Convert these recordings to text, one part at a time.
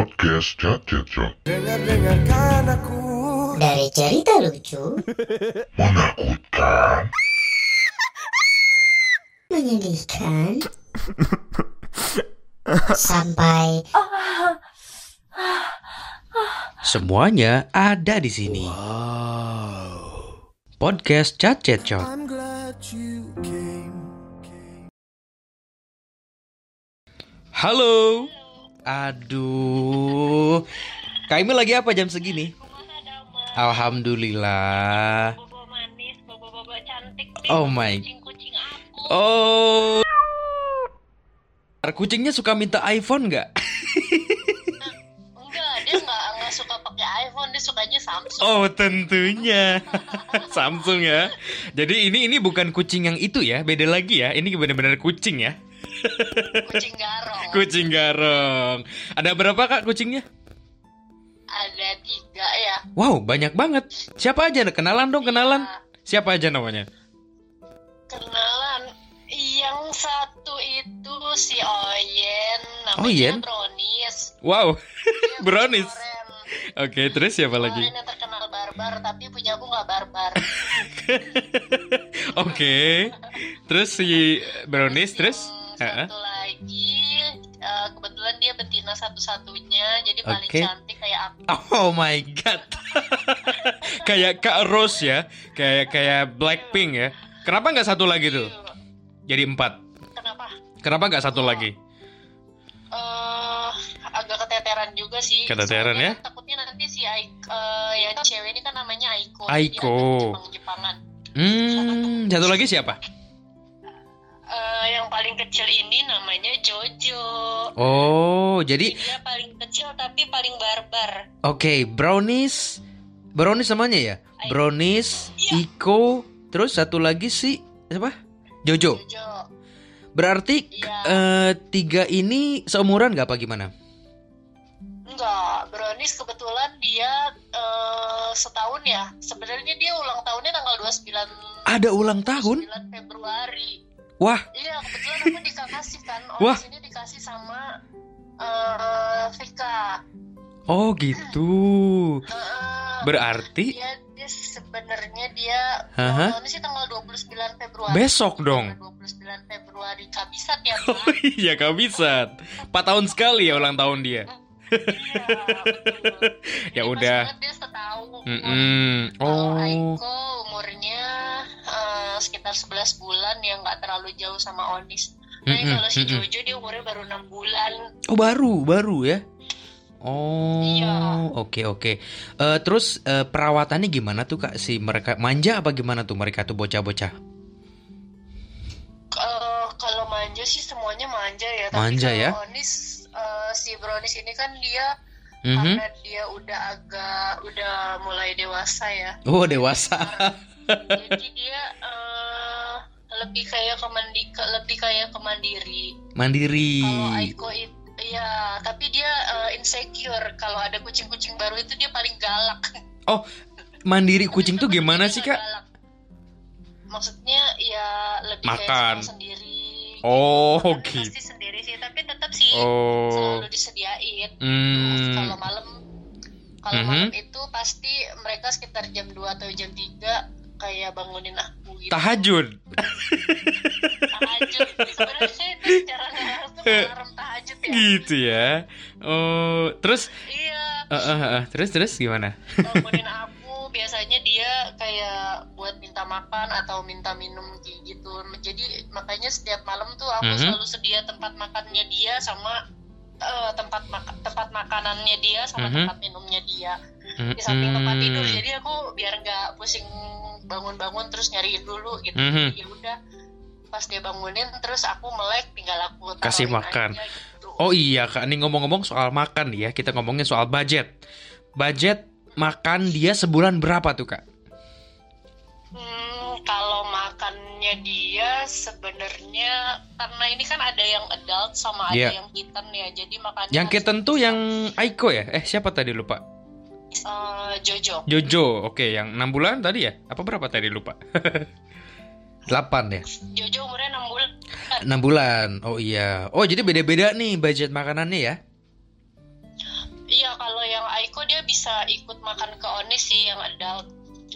Podcast Cacet Cot Dengar-dengarkan aku Dari cerita lucu, Menakutkan menyedihkan, sampai Semuanya ada di sini. Podcast Cacet Cot. I'm glad you came Halo. Aduh. Kak lagi apa jam segini? Alhamdulillah. bobo manis, bobo-bobo cantik Oh my. Oh. Kucingnya suka minta iPhone nggak? Enggak, dia enggak enggak suka pakai iPhone, dia sukanya Samsung. Oh tentunya Samsung ya. Jadi ini ini bukan kucing yang itu ya, beda lagi ya. Ini benar-benar kucing ya. Kucing garong. Kucing garong. Ada berapa kak kucingnya? Ada tiga ya. Wow banyak banget. Siapa aja? Kenalan dong kenalan. Iya, Siapa aja namanya? kenalan. Yang satu itu si Oyen, namanya Oyen? Brownies. Wow. Brownies. kemarin. Oke terus siapa lagi? Kemarin yang terkenal barbar, tapi punya aku nggak barbar. Oke. Terus si Brownies terus? Yang Satu lagi, eh, kebetulan dia betina satu-satunya, jadi paling Oke. cantik kayak aku. Oh my god. kayak Kak Rose ya, kayak kayak Blackpink ya. Kenapa nggak satu lagi tuh? Jadi empat. Kenapa? Kenapa nggak satu lagi? eh agak keteteran juga sih. Keteteran Soalnya ya? kan Takutnya nanti si Aiko, eh, yang cewek ini kan namanya Aiko. Aiko. Jepang-Jepangan. Hmm, satu lagi siapa? Eh, yang paling kecil ini namanya Jojo. Oh, jadi Dia paling kecil tapi paling barbar. oke, Brownies. Brownies namanya ya? Brownies, Iya. Iko, terus satu lagi si siapa? Jojo. Jojo. Berarti Iya. eh, tiga ini seumuran nggak apa gimana? Enggak, Brownies kebetulan dia eh, setahun ya. Sebenarnya dia ulang tahunnya tanggal 29 Ada ulang tahun? 9 Februari. Wah, Iya, kebetulan aku dikasih kan. Wah. Wah. ini dikasih sama eh Vika. oh gitu. Berarti dia, dia sebenarnya dia ulang tahunnya sih tanggal 29 Februari. besok dong. Tanggal 29 Februari kabisat ya, Oh iya bisa. 4 tahun sekali ya ulang tahun dia. Iya, betul. Ya Jadi pas udah. dia setahun. Mm-mm. Kalau Oh. Aiko umurnya sekitar 11 bulan ya nggak terlalu jauh sama Onis. Tapi Mm-mm, kalau si. Jojo dia umurnya baru 6 bulan. Oh baru, baru ya. Oh, Iya. oke oke. Eh, terus eh, perawatannya gimana tuh kak? Si mereka manja apa gimana tuh mereka tuh bocah-bocah? Eh, kalau manja sih semuanya manja ya. Tapi Manja kalau ya? Onis eh, si Brownies ini kan dia Mhm. karena dia udah agak udah mulai dewasa ya. Oh dewasa. Jadi dia eh, lebih kayak kemandi ke, lebih kayak kemandiri. Mandiri. Kalau Aiko itu ya, tapi dia eh, insecure kalau ada kucing-kucing baru itu dia paling galak. Mandiri kucing tuh gimana sih kak? galak. Maksudnya ya lebih Makan. kayak sendiri. Oh, gitu. Pasti sendiri Oh. selalu disediain. Hmm. Kalau malam kalau Mhm. malam itu pasti mereka sekitar jam 2 atau jam 3 kayak bangunin aku gitu. Tahajud. tahajud. Sebenarnya itu secara langsung alarm tahajud ya. Gitu ya. Oh, terus Iya, eh, eh, eh, terus terus gimana? bangunin aku biasanya dia kayak buat minta makan atau minta minum kayak gitu. Jadi makanya setiap malam tuh aku Mhm. selalu sedia tempat makannya dia sama eh, tempat maka- tempat makanannya dia sama Mhm. tempat minumnya dia di samping tempat Hmm. tidur. Jadi aku biar nggak pusing bangun-bangun terus nyariin dulu gitu. Mhm. Ya udah pas dia bangunin terus aku melek tinggal aku Kasih makan. aja gitu. Oh iya kak, nih ngomong-ngomong soal makan ya, kita ngomongin soal budget. Budget makan dia sebulan berapa tuh kak? Hmm, kalau makannya dia sebenarnya karena ini kan ada yang adult sama ada Iya. yang kitten ya. Jadi makannya Yang kitten tuh yang Aiko ya? Eh siapa tadi lupa? eh, Jojo. Jojo, oke yang 6 bulan tadi ya? Apa berapa tadi lupa? 8 ya? Jojo umurnya 6 bulan. 6 bulan, oh iya Oh jadi beda-beda nih budget makanannya ya? Kok dia bisa ikut makan ke onis sih yang adult.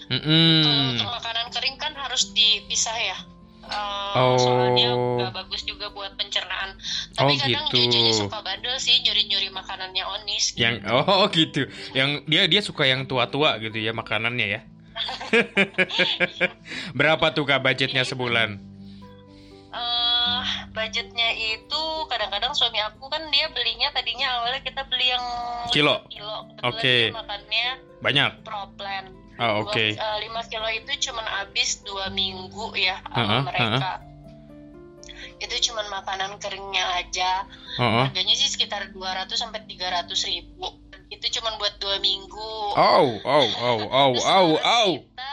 Kalau Mm-mm. untuk makanan kering kan harus dipisah ya. Eh, Oh. Soalnya nggak bagus juga buat pencernaan. Tapi Oh, kadang gitu. Suka bandel sih nyuri-nyuri makanannya onis. Yang oh gitu. Yang dia dia suka yang tua-tua gitu ya makanannya ya. Berapa tuh Kak budgetnya sebulan? eh budgetnya itu kadang-kadang suami aku kan dia belinya tadinya awalnya kita beli yang Kilo? 5 kilo. Oke. makannya Banyak. pro plan. Oh, oke. Dua- eh, 5 kilo itu cuman habis dua minggu ya sama Heeh, mereka. Itu cuman makanan keringnya aja. Oh. Harganya sih sekitar 200 sampai 300 ribu. Itu cuman buat dua minggu. Oh, oh, oh, oh, Terus oh, sekarang oh. Kita,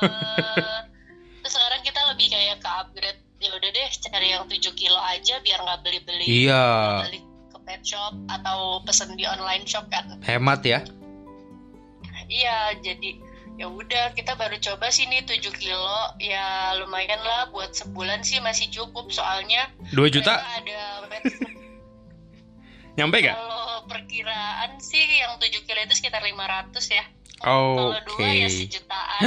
eh, terus sekarang kita lebih kayak ke upgrade. Ya udah deh, cari yang 7 kilo aja biar nggak beli-beli. Iya, Beli ke pet shop atau pesen di online shop kan. hemat ya. Iya, jadi ya udah kita baru coba sih nih 7 kilo. Ya lumayan lah buat sebulan sih masih cukup soalnya 2 juta? ada. Nyampe gak? Kalau perkiraan sih yang 7 kilo itu sekitar 500 ya. Kalau Oke. dua ya sejutaan.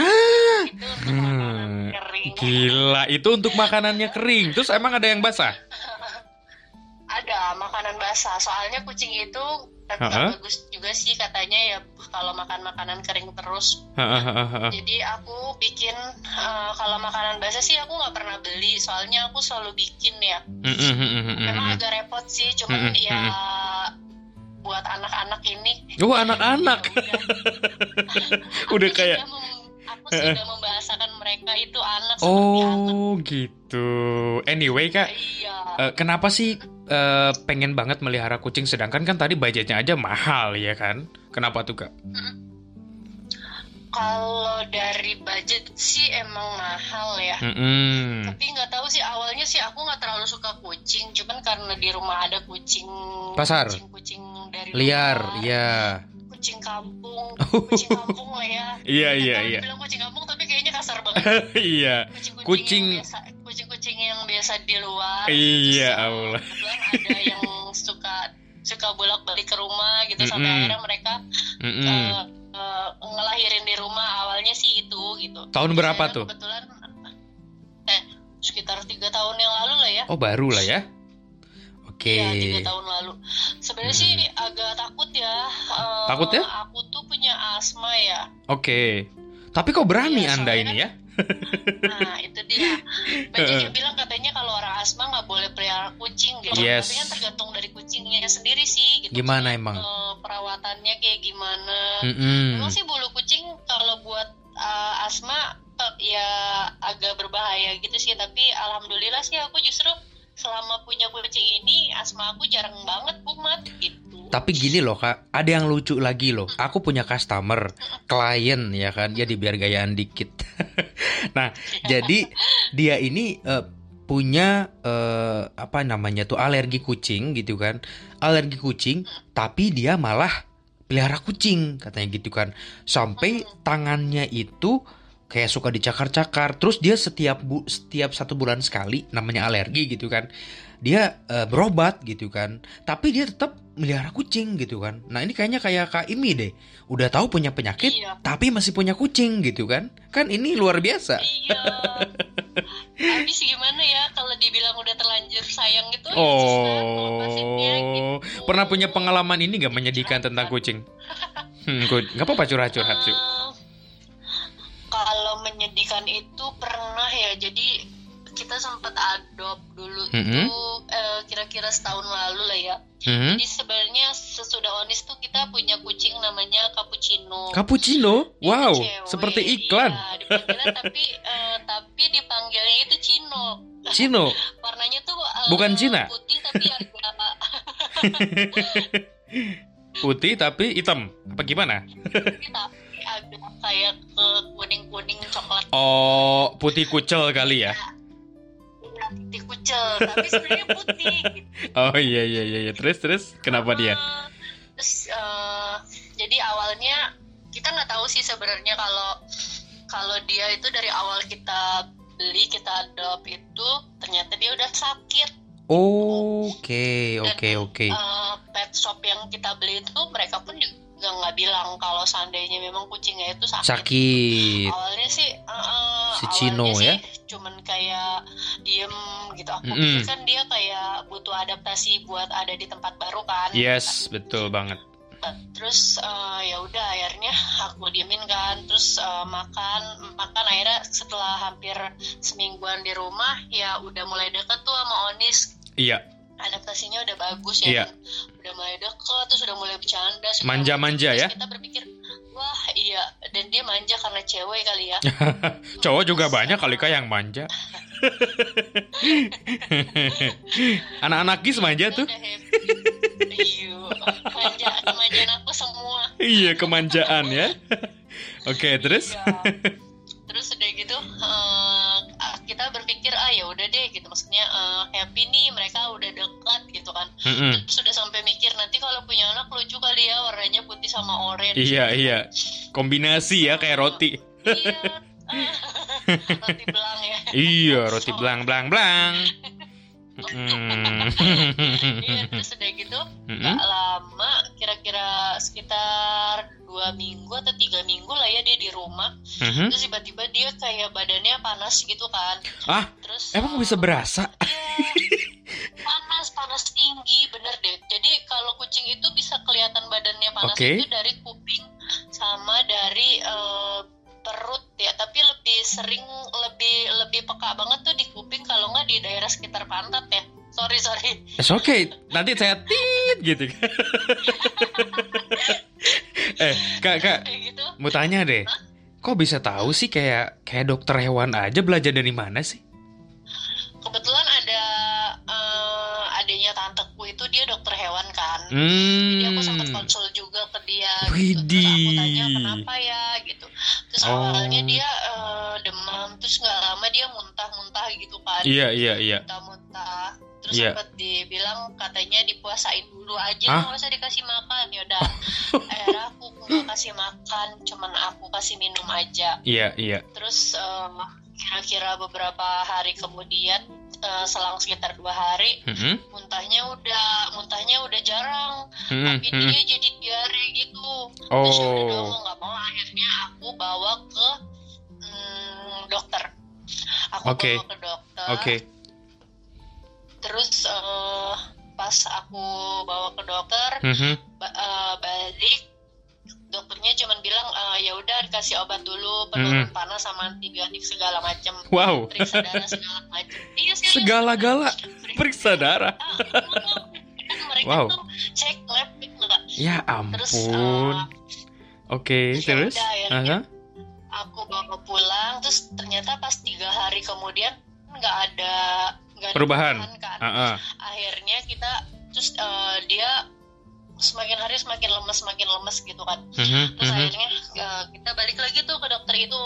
itu Hmm, kering. Gila, itu untuk makanannya kering. Terus emang ada yang basah? Ada makanan basah. Soalnya kucing itu nggak Ha-ha. bagus juga sih katanya ya kalau makan makanan kering terus. Hahaha. Jadi aku bikin eh, kalau makanan basah sih aku nggak pernah beli. Soalnya aku selalu bikin ya. Memang Mm-mm. agak repot sih. Cuman ya. Buat anak-anak ini. Oh, anak-anak. ya udah. Udah Aku kayak- aku sudah membahasakan mereka itu anak seperti anak. Oh, gitu. Anyway, Kak, Iya. eh, kenapa sih eh, pengen banget melihara kucing sedangkan kan tadi budgetnya aja mahal ya kan? Kenapa tuh, Kak? Kalau dari budget sih emang mahal ya. Mm-mm. Tapi nggak tahu sih awalnya sih aku nggak terlalu suka kucing, cuman karena di rumah ada kucing Pasar. dari Liar, luar, ya. kucing kampung, kucing kampung lah ya. Iya, iya, iya. Bilang kucing kampung tapi kayaknya kasar banget. Iya. Kucing- yang biasa, kucing-kucing yang biasa di luar. Iya, uh, Allah. ada yang suka suka bolak-balik ke rumah gitu sampai akhirnya mereka uh, uh, ngelahirin di rumah awalnya sih itu gitu. Tahun berapa tuh? Kebetulan eh sekitar tiga tahun yang lalu lah ya. Oh, baru lah ya. Oke. Iya tiga tahun lalu. Sebenarnya sih agak takut ya. Eh, Takut ya? Aku tuh punya asma ya. Oke. Tapi kok berani Iya, Anda ini kan- ya? Nah itu dia. Banyak yang bilang katanya kalau orang asma nggak boleh pelihara kucing gitu. Yes. Tapi kan tergantung dari kucingnya sendiri sih. Gitu. Gimana Maksudnya, emang? eh, perawatannya kayak gimana? Mm-mm. Emang sih bulu kucing kalau buat uh, asma uh, ya agak berbahaya gitu sih. Tapi alhamdulillah sih aku justru selama punya kucing ini asma aku jarang banget kumat gitu. Tapi gini loh kak, ada yang lucu lagi loh. Aku punya customer, klien ya kan, ya dibiar gayaan dikit. nah, jadi dia ini eh, punya eh, apa namanya tuh alergi kucing gitu kan, alergi kucing, tapi dia malah pelihara kucing katanya gitu kan, sampai tangannya itu kayak suka dicakar-cakar. Terus dia setiap bu setiap satu bulan sekali, namanya alergi gitu kan, dia eh, berobat gitu kan tapi dia tetap melihara kucing gitu kan nah ini kayaknya kayak Kak Imi deh udah tahu punya penyakit Iya. tapi masih punya kucing gitu kan kan ini luar biasa Iya. Habis gimana ya kalau dibilang udah terlanjur sayang gitu ya ngelepasinnya gitu. oh pernah punya pengalaman ini gak menyedihkan tentang kucing hmm, nggak apa-apa curhat-curhat Su. Eh, kita sempat adopt dulu Mhm. itu eh, kira-kira setahun lalu lah ya. Hmm? Jadi sebenarnya sesudah onis tuh kita punya kucing namanya cappuccino. cappuccino Itu wow cewek, seperti iklan Iya, dipanggilnya tapi eh, tapi dipanggilnya itu Cino. Cino Warnanya tuh eh, Bukan Cina? Putih tapi agak putih tapi hitam apa gimana agak kayak ke kuning-kuning coklat oh putih kucel kali ya putih kucel tapi sebenarnya putih gitu. oh iya iya iya iya. terus terus kenapa dia Eh, terus eh, jadi awalnya kita nggak tahu sih sebenarnya kalau kalau dia itu dari awal kita beli kita adopt itu ternyata dia udah sakit oke oke oke Eh, pet shop yang kita beli itu mereka pun juga juga nggak bilang kalau seandainya memang kucingnya itu sakit. Sakit. Awalnya sih, uh, Si awalnya Cino sih ya? cuman kayak diem gitu. Aku Mm-mm. pikir kan dia kayak butuh adaptasi buat ada di tempat baru kan. Yes, betul banget. Terus eh, ya udah akhirnya aku diemin kan. Terus eh, makan, makan akhirnya setelah hampir semingguan di rumah ya udah mulai deket tuh sama Onis. Iya, Adaptasinya udah bagus ya. Iya. Udah mulai deket, terus udah mulai bercanda. Manja-manja ya? Kita berpikir, wah iya. Dan dia manja karena cewek kali ya. cowok juga banyak kali kak yang manja. Anak-anak gis manja tuh. Iya, manja, kemanjaan aku semua. Iya, kemanjaan ya. Oke, terus? Iya. Kita berpikir ah ya udah deh gitu maksudnya eh, happy nih mereka udah dekat gitu kan. Mm-mm. Terus udah sampai mikir nanti kalau punya anak lucu kali ya warnanya putih sama orange. Iya, iya. Kombinasi ya kayak roti. Iya. roti belang ya. Iya, roti belang belang belang. Iya terus udah gitu Mm-mm. nggak lama kira-kira sekitar dua minggu atau tiga minggu lah ya dia di rumah Mhm. terus tiba-tiba dia kayak badannya panas gitu kan Ah, terus emang eh, bisa berasa? Iya, panas panas tinggi bener deh jadi kalau kucing itu bisa kelihatan badannya panas Oke. itu dari kuping sama dari eh, perut ya tapi lebih sering lebih lebih peka banget tuh di kuping kalau nggak di daerah sekitar pantat ya sorry sorry It's okay. Nanti saya tit gitu. eh, Kak, Kak, gitu mau tanya deh. Kok bisa tahu sih kayak kayak dokter hewan aja belajar dari mana sih? kebetulan ada eh, adanya tanteku itu dia dokter hewan kan Jadi aku sempat Hmm. konsul juga ke dia gitu. Terus aku Widih. tanya kenapa ya Terus Oh. awalnya dia eh, demam, terus nggak lama dia muntah-muntah gitu kan. Iya, iya, iya. Muntah-muntah. Terus Iya. sempat dibilang katanya dipuasain dulu aja, nggak usah dikasih makan. Ya udah. akhirnya aku nggak kasih makan, cuman aku kasih minum aja. Iya, iya. Terus eh, kira-kira beberapa hari kemudian selang sekitar dua hari Mhm. muntahnya udah muntahnya udah jarang Mhm, tapi mhm. dia jadi diare gitu terus ya udah Oh. mau nggak mau akhirnya aku bawa ke mm, dokter aku Oke. bawa ke dokter Oke. terus eh, pas aku bawa ke dokter Mhm. Dikasih obat dulu penurun Mhm. panas sama antibiotik segala macam Wow. periksa darah segala macam iya serius Segala-gala Periksa- periksa darah. Ah, kan mereka Wow. tuh cek lab gitu nggak Ya terus ampun. eh, Oke, ya terus? udah, akhirnya. Aha. aku bawa pulang terus ternyata pas tiga hari kemudian nggak ada nggak ada Perubahan. kan Ah, ah. akhirnya kita terus eh, dia semakin hari semakin lemes semakin lemes gitu kan Mhm, terus mhm. akhirnya eh, kita balik lagi tuh ke dokter itu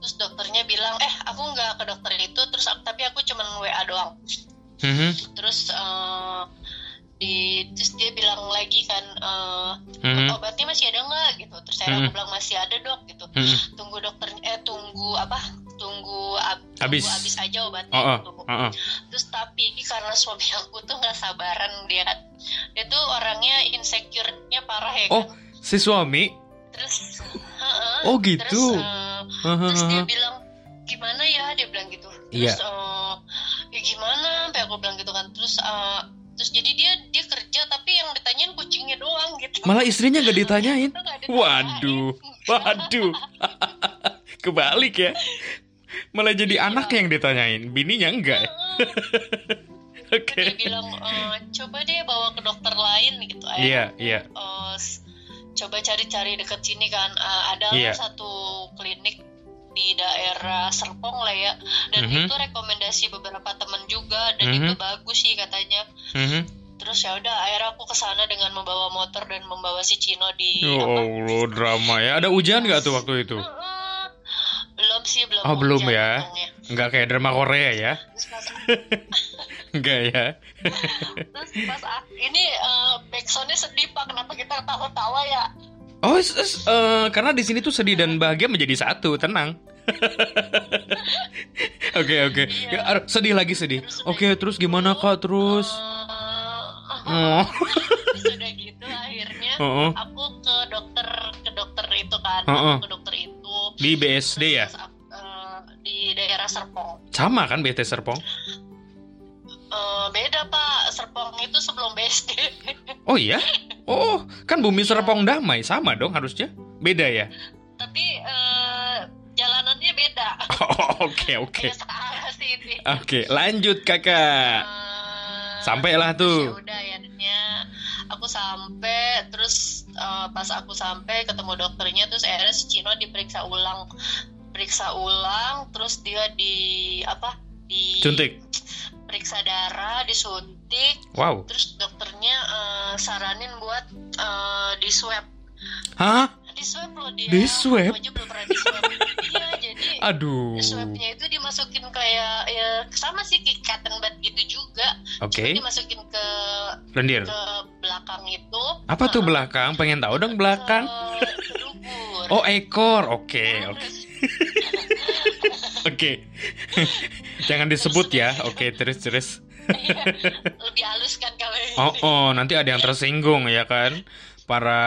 terus dokternya bilang eh aku nggak ke dokter itu terus tapi aku cuman wa doang Mhm, terus eh, di terus dia bilang lagi kan eh, mhm, obatnya masih ada nggak gitu terus saya Hmm. aku bilang masih ada dok gitu mhm. tunggu dokter eh tunggu apa tunggu ab, Habis. habis aja obatnya Oh, oh, gitu. oh, oh. terus tapi karena suami aku tuh nggak sabaran dia kan dia tuh orangnya insecure-nya parah ya Oh, kan si suami. terus heeh, Oh, terus gitu. eh, Aha, terus dia bilang gimana ya dia bilang gitu Iya. terus eh, ya gimana sampai aku bilang gitu kan terus eh, terus jadi dia dia kerja tapi yang ditanyain kucingnya doang gitu Malah istrinya nggak ditanyain. Itu. Waduh, waduh. Kebalik ya. Malah jadi Iya. anak yang ditanyain, bininya enggak ya? Oke. dia bilang "Eh, coba deh bawa ke dokter lain gitu Iya, iya. eh, s- coba cari-cari deket sini kan Eh, ada Iya. satu klinik di daerah Serpong lah ya dan Mhm. itu rekomendasi beberapa temen juga dan Mhm. itu bagus sih katanya Mhm. terus ya udah akhirnya aku ke sana dengan membawa motor dan membawa si Cino di Ya apa Allah, drama ya. Ada hujan nggak tuh waktu itu? Heeh. belum sih belum Oh, belum ya. Enggak kayak drama Korea ya? Enggak ya? terus pas ini eh, backsoundnya sedih pak kenapa kita tawa-tawa ya Oh, eh, karena di sini tuh sedih dan bahagia menjadi satu, tenang. Oke oke, Iya. Ya, ar- sedih lagi sedih. Oke terus gimana kak terus? Eh, Oh, terus udah gitu akhirnya oh, oh. aku ke kan Heeh. aku ke dokter itu Di BSD ya? Di daerah Serpong Sama kan BT Serpong? Eh, beda pak Serpong itu sebelum BSD Oh iya? Oh, kan Bumi Serpong Damai sama dong harusnya. Beda ya? tapi eh, jalanannya beda Oh, Oke, oke. Searah sih ini Oke, lanjut Kakak. Eh, Sampailah tuh. terus ya udah akhirnya aku sampai terus eh, pas aku sampai ketemu dokternya terus akhirnya si Cino diperiksa ulang periksa ulang terus dia di apa di Suntik. Periksa darah disuntik Wow. terus dokternya eh, saranin buat eh, di swab Hah? di swab loh dia Di swab? Aku aja belum pernah di swab iya jadi Aduh. swabnya itu dimasukin kayak ya sama sih kayak cotton bud gitu juga Oke. Cuma dimasukin ke Lendir. ke belakang itu Apa tuh Heeh. belakang? Pengen tahu dong belakang. ke, ke dubur Oh, ekor. Oke, oke. Oke. Jangan disebut ya. Oke, terus terus. Iya, lebih halus kan kalau. Oh, oh, nanti ada yang tersinggung ya kan? Para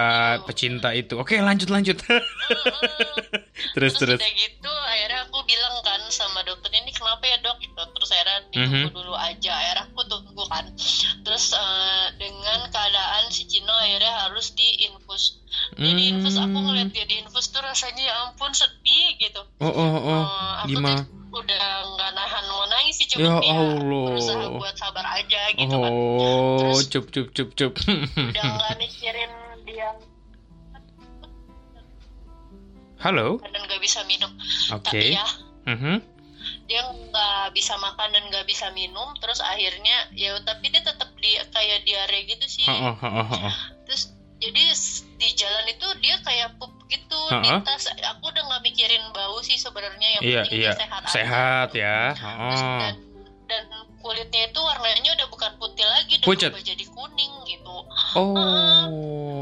pecinta itu. Oke, lanjut lanjut. terus terus. udah gitu akhirnya aku bilang kan sama dokter ini kenapa ya dok gitu. terus akhirnya ditunggu Mhm. dulu aja akhirnya aku tunggu kan terus eh, dengan keadaan si Cino akhirnya harus diinfus dia diinfus aku Hmm. ngeliat dia diinfus tuh rasanya ya ampun sedih gitu Oh, oh, oh. Eh, aku Gimana? tuh udah nggak nahan mau nangis sih Ya cuma dia Allah. berusaha buat sabar aja gitu kan Oh, Terus- cup cup cup cup. udah nggak mikirin dia Halo. dan nggak bisa minum Oke. tapi ya Mhm. dia nggak bisa makan dan nggak bisa minum terus akhirnya ya tapi dia tetap di kayak diare gitu sih Oh, oh, oh, oh, oh. terus jadi di jalan itu dia kayak pup gitu di Ha-ha. tas aku udah nggak mikirin bau sih sebenarnya yang Iya, penting iya. dia sehat aja. Sehat ya. Terus Oh. dan dan kulitnya itu warnanya udah bukan putih lagi udah berubah jadi kuning gitu Oh,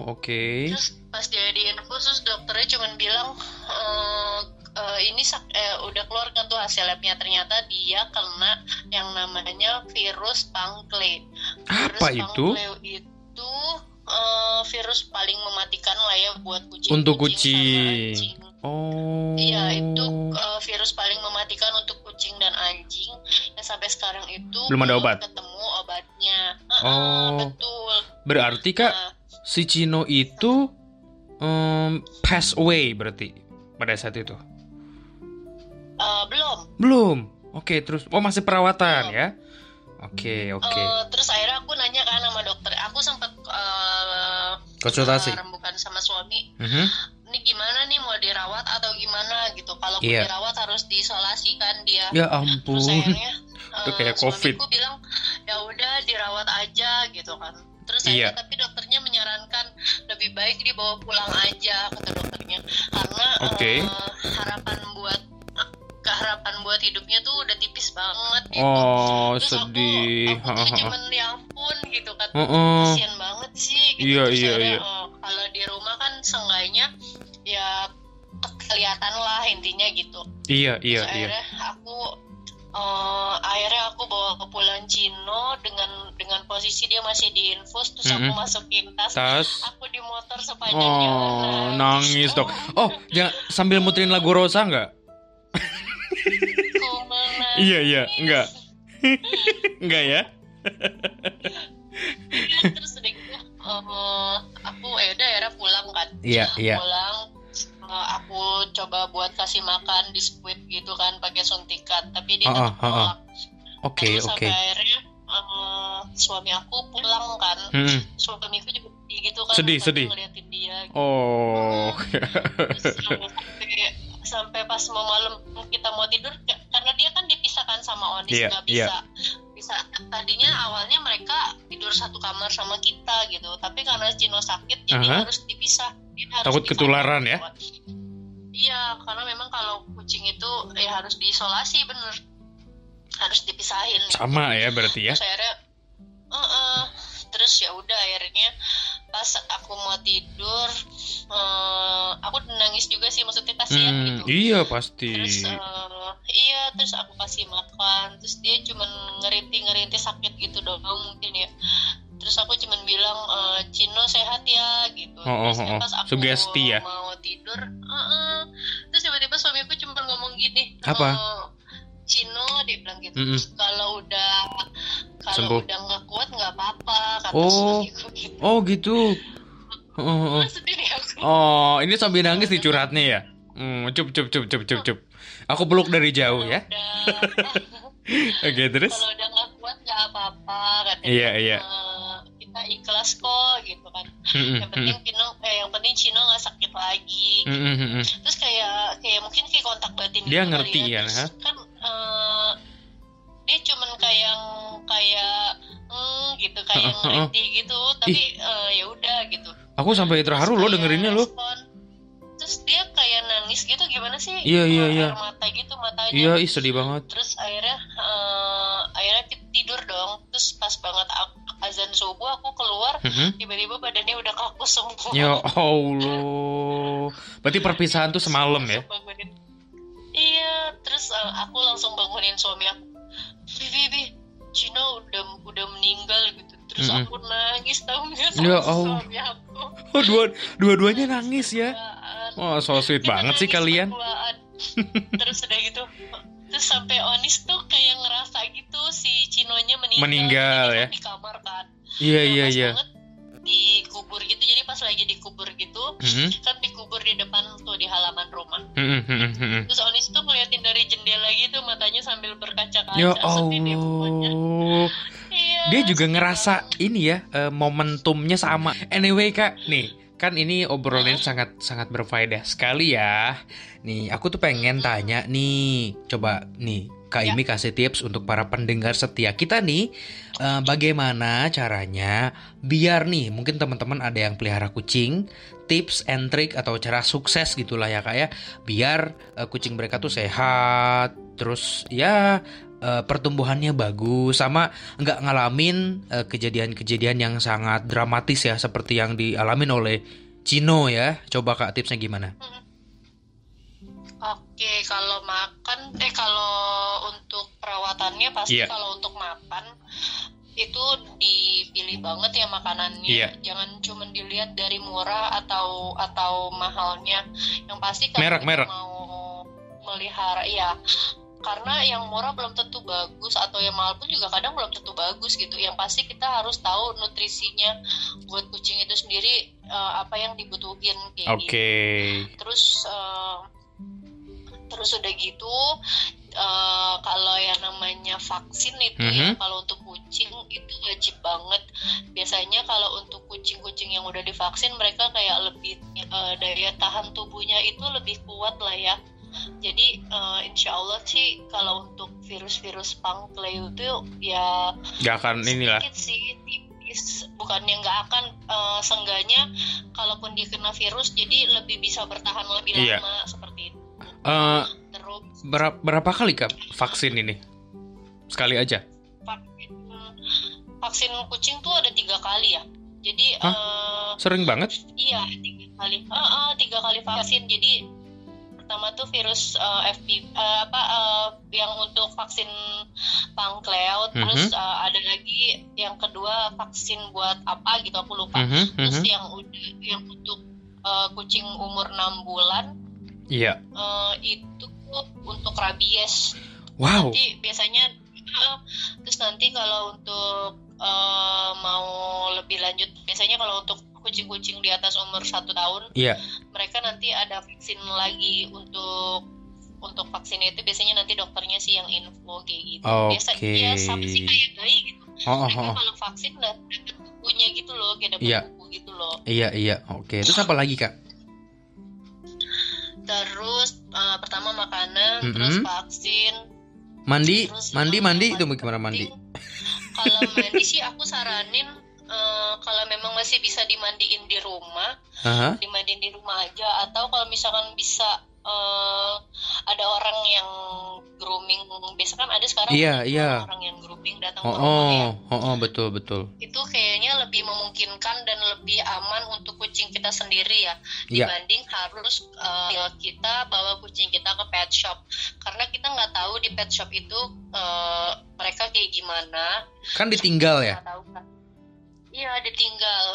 oke. terus pas dia diinfus terus dokternya cuman bilang eh, eh, ini sak- eh, udah keluar kan tuh hasil labnya ternyata dia kena yang namanya virus pangkle virus Apa itu? pangkle itu eh, virus paling mematikan lah ya buat kucing Untuk kucing. anjing. Oh. Iya itu eh, virus paling mematikan untuk kucing dan anjing yang sampai sekarang itu Belum ada obat? ketemu obatnya. Heeh, Oh. betul. Berarti Kak, Nah, si Cino itu um, pass away berarti pada saat itu. eh, belum. Belum. Oke, terus oh masih perawatan ya. Oke, oke. Eh, terus akhirnya aku nanya kan sama dokter. Aku sempat eh, Konsultasi. rembukan sama suami. Mhm. Ini gimana nih mau dirawat atau gimana gitu? Kalau aku Iya. dirawat harus diisolasi kan dia. Ya Terus ampun. akhirnya Itu kayak COVID. suamiku bilang ya udah dirawat aja gitu kan. Terus akhirnya tapi baik dibawa pulang aja kata dokternya karena Oke. eh, harapan buat keharapan buat hidupnya tuh udah tipis banget gitu. Oh, Terus sedih. Aku, aku cuman ya ampun gitu kan. Heeh. Kasian banget sih gitu. Iya, Terus iya, iya. eh, kalau di rumah kan seenggaknya ya kelihatan lah intinya gitu. Iya, iya, Terus iya. aku eh, akhirnya aku bawa ke Pulau Cino dengan dengan posisi dia masih diinfus terus aku Mhm. masukin tas. Tas. Aku di motor sepanjang jalan. Oh, nangis dong. Oh, jangan sambil muterin lagu Rosa nggak? Aku. Iya, iya, enggak. Enggak ya? terus udah gitu eh, aku ya udah akhirnya pulang kan Iya, iya. pulang eh, aku coba buat kasih makan di squid gitu kan pakai suntikan tapi dia tetap nolak Oke, Terus oke. sampai akhirnya eh, suami aku pulang kan Hmm. suamiku juga sedih gitu kan Sedih, sedih. ngeliatin dia gitu. Oh. Terus sampai, sampai pas mau malam kita mau tidur ka- karena dia kan dipisahkan sama Onis Iya, nggak iya. bisa bisa tadinya awalnya mereka tidur satu kamar sama kita gitu tapi karena Cino sakit jadi Aha. harus dipisah Dia harus Takut dipisah. ketularan ya? Iya karena memang kalau kucing itu ya harus diisolasi bener harus dipisahin Sama ya berarti ya. terus akhirnya "Eh-eh." terus ya udah akhirnya pas aku mau tidur eh, aku nangis juga sih maksudnya kasihan Hmm, gitu iya pasti. terus eh, iya terus aku kasih makan terus dia cuman ngerinti ngerinti sakit gitu doang mungkin ya terus aku cuman bilang eh, Cino sehat ya gitu Oh, oh, terus oh, oh. pas aku Sugesti ya? mau tidur "Heeh." terus tiba-tiba suamiku cuma ngomong gini Apa? "Eh, Cino dia bilang gitu Mm-mm. kalau udah kalau udah nggak kuat nggak apa-apa kata Oh. suamiku gitu Oh gitu. Oh, oh, oh. Oh, ini sambil nangis nih curhatnya ya. Hmm, cup cup cup cup cup cup. Aku peluk dari jauh ya. Oke, terus? kalau udah nggak kuat nggak apa-apa katanya Iya, iya. "Eh, kita ikhlas kok gitu kan Mm-mm, yang penting Cino eh yang penting Cino nggak sakit lagi mm-mm. terus kayak kayak mungkin kayak kontak batin Dia gitu ngerti ya, kan eh, dia cuman kayak kayak hmm, gitu kayak Heeh, heeh. ngerti gitu tapi eh, ya udah gitu Aku sampai terharu loh dengerinnya loh. terus dia kayak nangis gitu gimana sih Iya, iya, Keluar iya. air mata gitu matanya Iya, ih sedih banget. terus akhirnya eh, akhirnya ti- tidur dong terus pas banget aku, azan subuh aku keluar Mm-mm. tiba-tiba badannya udah kaku semua Ya Allah. Berarti perpisahan tuh semalam ya? Bangunin. iya terus eh, aku langsung bangunin suami aku Bibi, Bibi, Cino udah udah meninggal gitu terus Mm-mm. aku nangis tahu nggak Ya sama Allah. suami aku Oh, dua dua-duanya nangis ya. Duaan. Oh, so sweet Kita banget sih kalian. terus udah gitu terus sampai Onis tuh kayak ngerasa gitu si Cinonya meninggal Meninggal, ya. di kamar kan Iya, Nah, iya, iya. dikubur gitu jadi pas lagi dikubur gitu Mm-mm, kan dikubur di depan tuh di halaman rumah mm-mm, mm-mm, mm-mm. terus Onis tuh ngeliatin dari jendela gitu matanya sambil berkaca-kaca Ya. Allah. Iya, Dia juga ngerasa ini ya eh, momentumnya sama. Anyway kak, nih kan ini obrolan sangat sangat berfaedah sekali ya. Nih aku tuh pengen tanya nih, coba nih Kak Ya. Imi kasih tips untuk para pendengar setia kita nih, eh, bagaimana caranya biar nih mungkin teman-teman ada yang pelihara kucing, tips and trick atau cara sukses gitulah ya kak ya, biar eh, kucing mereka tuh sehat, terus ya eh, pertumbuhannya bagus sama nggak ngalamin eh, kejadian-kejadian yang sangat dramatis ya seperti yang dialamin oleh Cino ya. Coba kak tipsnya gimana? Oke, kalau makan, eh kalau untuk perawatannya pasti Iya. kalau untuk makan itu dipilih banget ya makanannya. Iya. Jangan cuma dilihat dari murah atau atau mahalnya. Yang pasti kalau merek. mau melihara, ya karena yang murah belum tentu bagus atau yang mahal pun juga kadang belum tentu bagus gitu. Yang pasti kita harus tahu nutrisinya buat kucing itu sendiri eh, apa yang dibutuhin kayak Oke. gitu terus eh, terus udah gitu eh, kalau yang namanya vaksin itu ya Mhm. kalau untuk kucing itu wajib banget biasanya kalau untuk kucing-kucing yang udah divaksin mereka kayak lebih eh, daya tahan tubuhnya itu lebih kuat lah ya jadi eh, insya Allah sih kalau untuk virus-virus pangkleu itu ya Gak akan inilah. sedikit sih tipis bukannya nggak akan eh, seenggaknya kalaupun dia kena virus jadi lebih bisa bertahan lebih Iya. lama seperti itu Eh, terus berapa, berapa kali kak vaksin ini? Sekali aja. vaksin vaksin kucing tuh ada tiga kali ya jadi eh, Sering banget. iya tiga kali Ah, ah, tiga kali vaksin jadi pertama tuh virus eh, FP eh, apa eh, yang untuk vaksin pangkleot terus Mhm. eh, ada lagi yang kedua vaksin buat apa gitu aku lupa Mhm, terus mhm. yang udah yang untuk eh, kucing umur 6 bulan Iya. eh, itu untuk rabies Wow. nanti biasanya eh, terus nanti kalau untuk eh, mau lebih lanjut biasanya kalau untuk kucing-kucing di atas umur satu tahun Iya. mereka nanti ada vaksin lagi untuk untuk vaksin itu biasanya nanti dokternya sih yang info kayak gitu biasa Oke. ya sama sih kayak bayi gitu Oh, oh, mereka oh. kalau vaksin dapat bukunya gitu loh kayak dapat Iya. buku gitu loh Iya iya. Oke. Terus apa lagi kak? terus eh, pertama makanan Mm-mm. terus vaksin Mandi, Terus, mandi, mandi itu paling gimana mandi? kalau mandi sih aku saranin eh, kalau memang masih bisa dimandiin di rumah Aha. dimandiin di rumah aja atau kalau misalkan bisa eh, ada orang yang grooming biasa kan ada sekarang Iya, ada iya. orang yang grooming datang Oh, ke rumah ya oh, oh, oh, betul betul. itu kayaknya lebih memungkinkan dan lebih aman untuk kucing kita sendiri ya Iya. dibanding harus uh, kita bawa kucing kita ke pet shop karena kita nggak tahu di pet shop itu uh, mereka kayak gimana Kan ditinggal ya. tahu kan iya ditinggal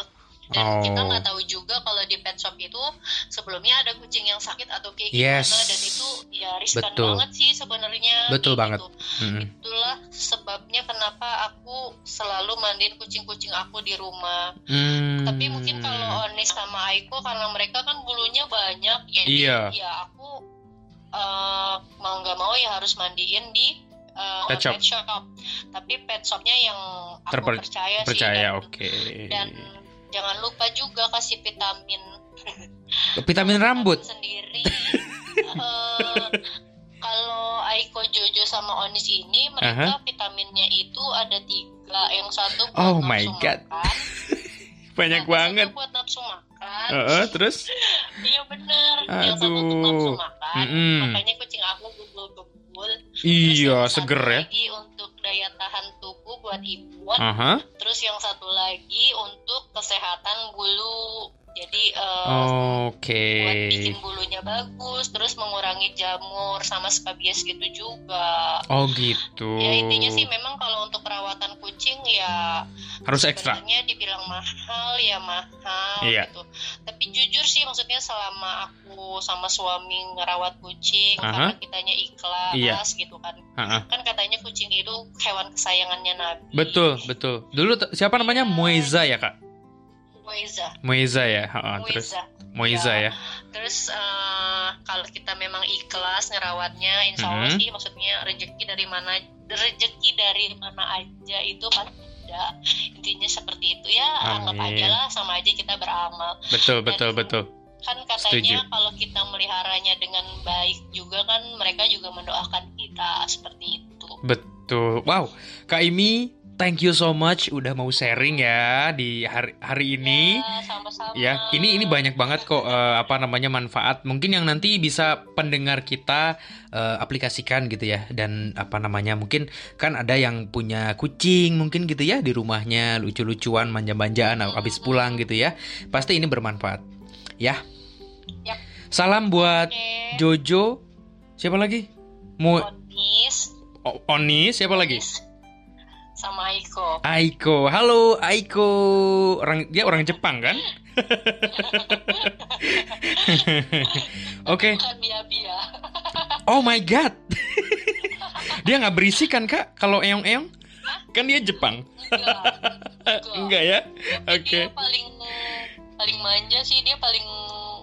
dan kita Oh. nggak tahu juga kalau di pet shop itu sebelumnya ada kucing yang sakit atau kayak Yes. gimana dan itu ya riskan Betul. banget sih sebenarnya Betul banget. gitu. Mm-mm. itulah sebabnya kenapa aku selalu mandiin kucing-kucing aku di rumah Hmm. tapi mungkin kalau Onis sama Aiko karena mereka kan bulunya banyak jadi Iya. ya aku eh, mau nggak mau ya harus mandiin di eh, Pet shop. tapi pet shopnya yang aku Terper- percaya, sih percaya oke. dan jangan lupa juga kasih vitamin. Vitamin rambut. sendiri. Eh, kalau Aiko Jojo sama Onis ini mereka vitaminnya itu ada tiga. Yang satu buat Oh my God. makan, banyak yang satu banget. buat nafsu makan. Heeh, terus? Iya bener. Yang satu untuk Aduh. nafsu makan. Mm-mm. makanya kucing aku gubul-gubul Terus iya satu seger ya. lagi untuk daya tahan tubuh buat imun. Aha. terus yang satu lagi untuk kesehatan bulu jadi eh, oke buat bikin bulunya bagus, terus mengurangi jamur sama skabies gitu juga. oh gitu Ya intinya sih memang kalau untuk perawatan kucing ya harus ekstra dibilang mahal ya mahal Iya. gitu. Tapi jujur sih maksudnya selama aku sama suami ngerawat kucing Aha. karena kitanya ikhlas Iya. gitu kan. Ha-ha. Kan katanya kucing itu hewan kesayangannya Nabi. betul betul dulu siapa namanya Moeza ya kak Moiza. Moeza ya Ha-ha, terus Moiza. Moeza ya Terus eh, kalau kita memang ikhlas ngerawatnya, insya Allah Mhm. sih maksudnya rezeki dari mana rezeki dari mana aja itu pasti ada. Intinya seperti itu ya, anggap aja lah sama aja kita beramal. betul betul Dan- betul Kan Setuju. katanya kalau kita meliharanya dengan baik juga kan mereka juga mendoakan kita seperti itu. betul wow kak Imi thank you so much udah mau sharing ya di hari hari ini Ya, sama-sama. Ya, ini ini banyak banget kok eh, apa namanya manfaat. Mungkin yang nanti bisa pendengar kita eh, aplikasikan gitu ya. Dan apa namanya? Mungkin kan ada yang punya kucing mungkin gitu ya di rumahnya lucu-lucuan, manja-manjaan habis pulang gitu ya. Pasti ini bermanfaat. Ya. Yap. Salam buat Oke. Jojo. Siapa lagi? Mo Onis, O- Oni, siapa lagi? Sama Aiko. Aiko. Halo Aiko. Orang dia orang Jepang kan? Oke. Bia-bia. Oh my god. dia nggak berisik kan kak? Kalau eong-eong? Kan dia Jepang. Enggak. Enggak ya? Oke. Dia paling paling manja sih, dia paling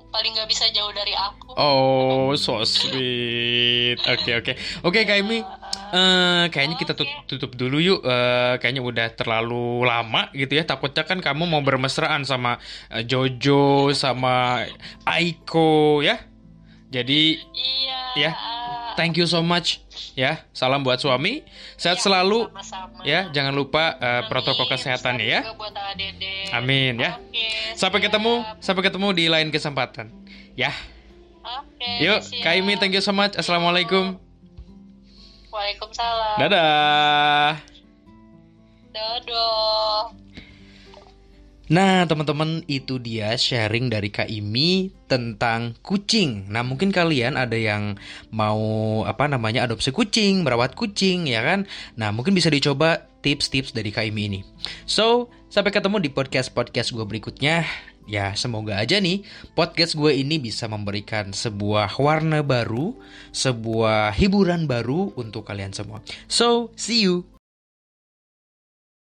paling nggak bisa jauh dari aku. Oh, so sweet. Oke oke. Oke Kak Imi. eh, kayaknya kita tut- tutup dulu yuk. Eh, kayaknya udah terlalu lama gitu ya. Takutnya kan kamu mau bermesraan sama eh, Jojo sama Aiko ya. Jadi Iya. Ya. thank you so much ya. Salam buat suami. Sehat Iya, selalu. sama-sama. Ya, jangan lupa Amin. protokol kesehatannya ya. Buat. Amin ya. Oke, Sampai ketemu, sampai ketemu di lain kesempatan. Ya. Oke. Yuk, siap. Kak Imi, thank you so much. Assalamualaikum. Waalaikumsalam. Dadah. Dadah. Nah, teman-teman, itu dia sharing dari Kak Imi tentang kucing. Nah, mungkin kalian ada yang mau apa namanya adopsi kucing, merawat kucing, ya kan? Nah, mungkin bisa dicoba tips-tips dari Kak Imi ini. So, sampai ketemu di podcast-podcast gue berikutnya. Ya, semoga aja nih podcast gue ini bisa memberikan sebuah warna baru, sebuah hiburan baru untuk kalian semua. So, see you.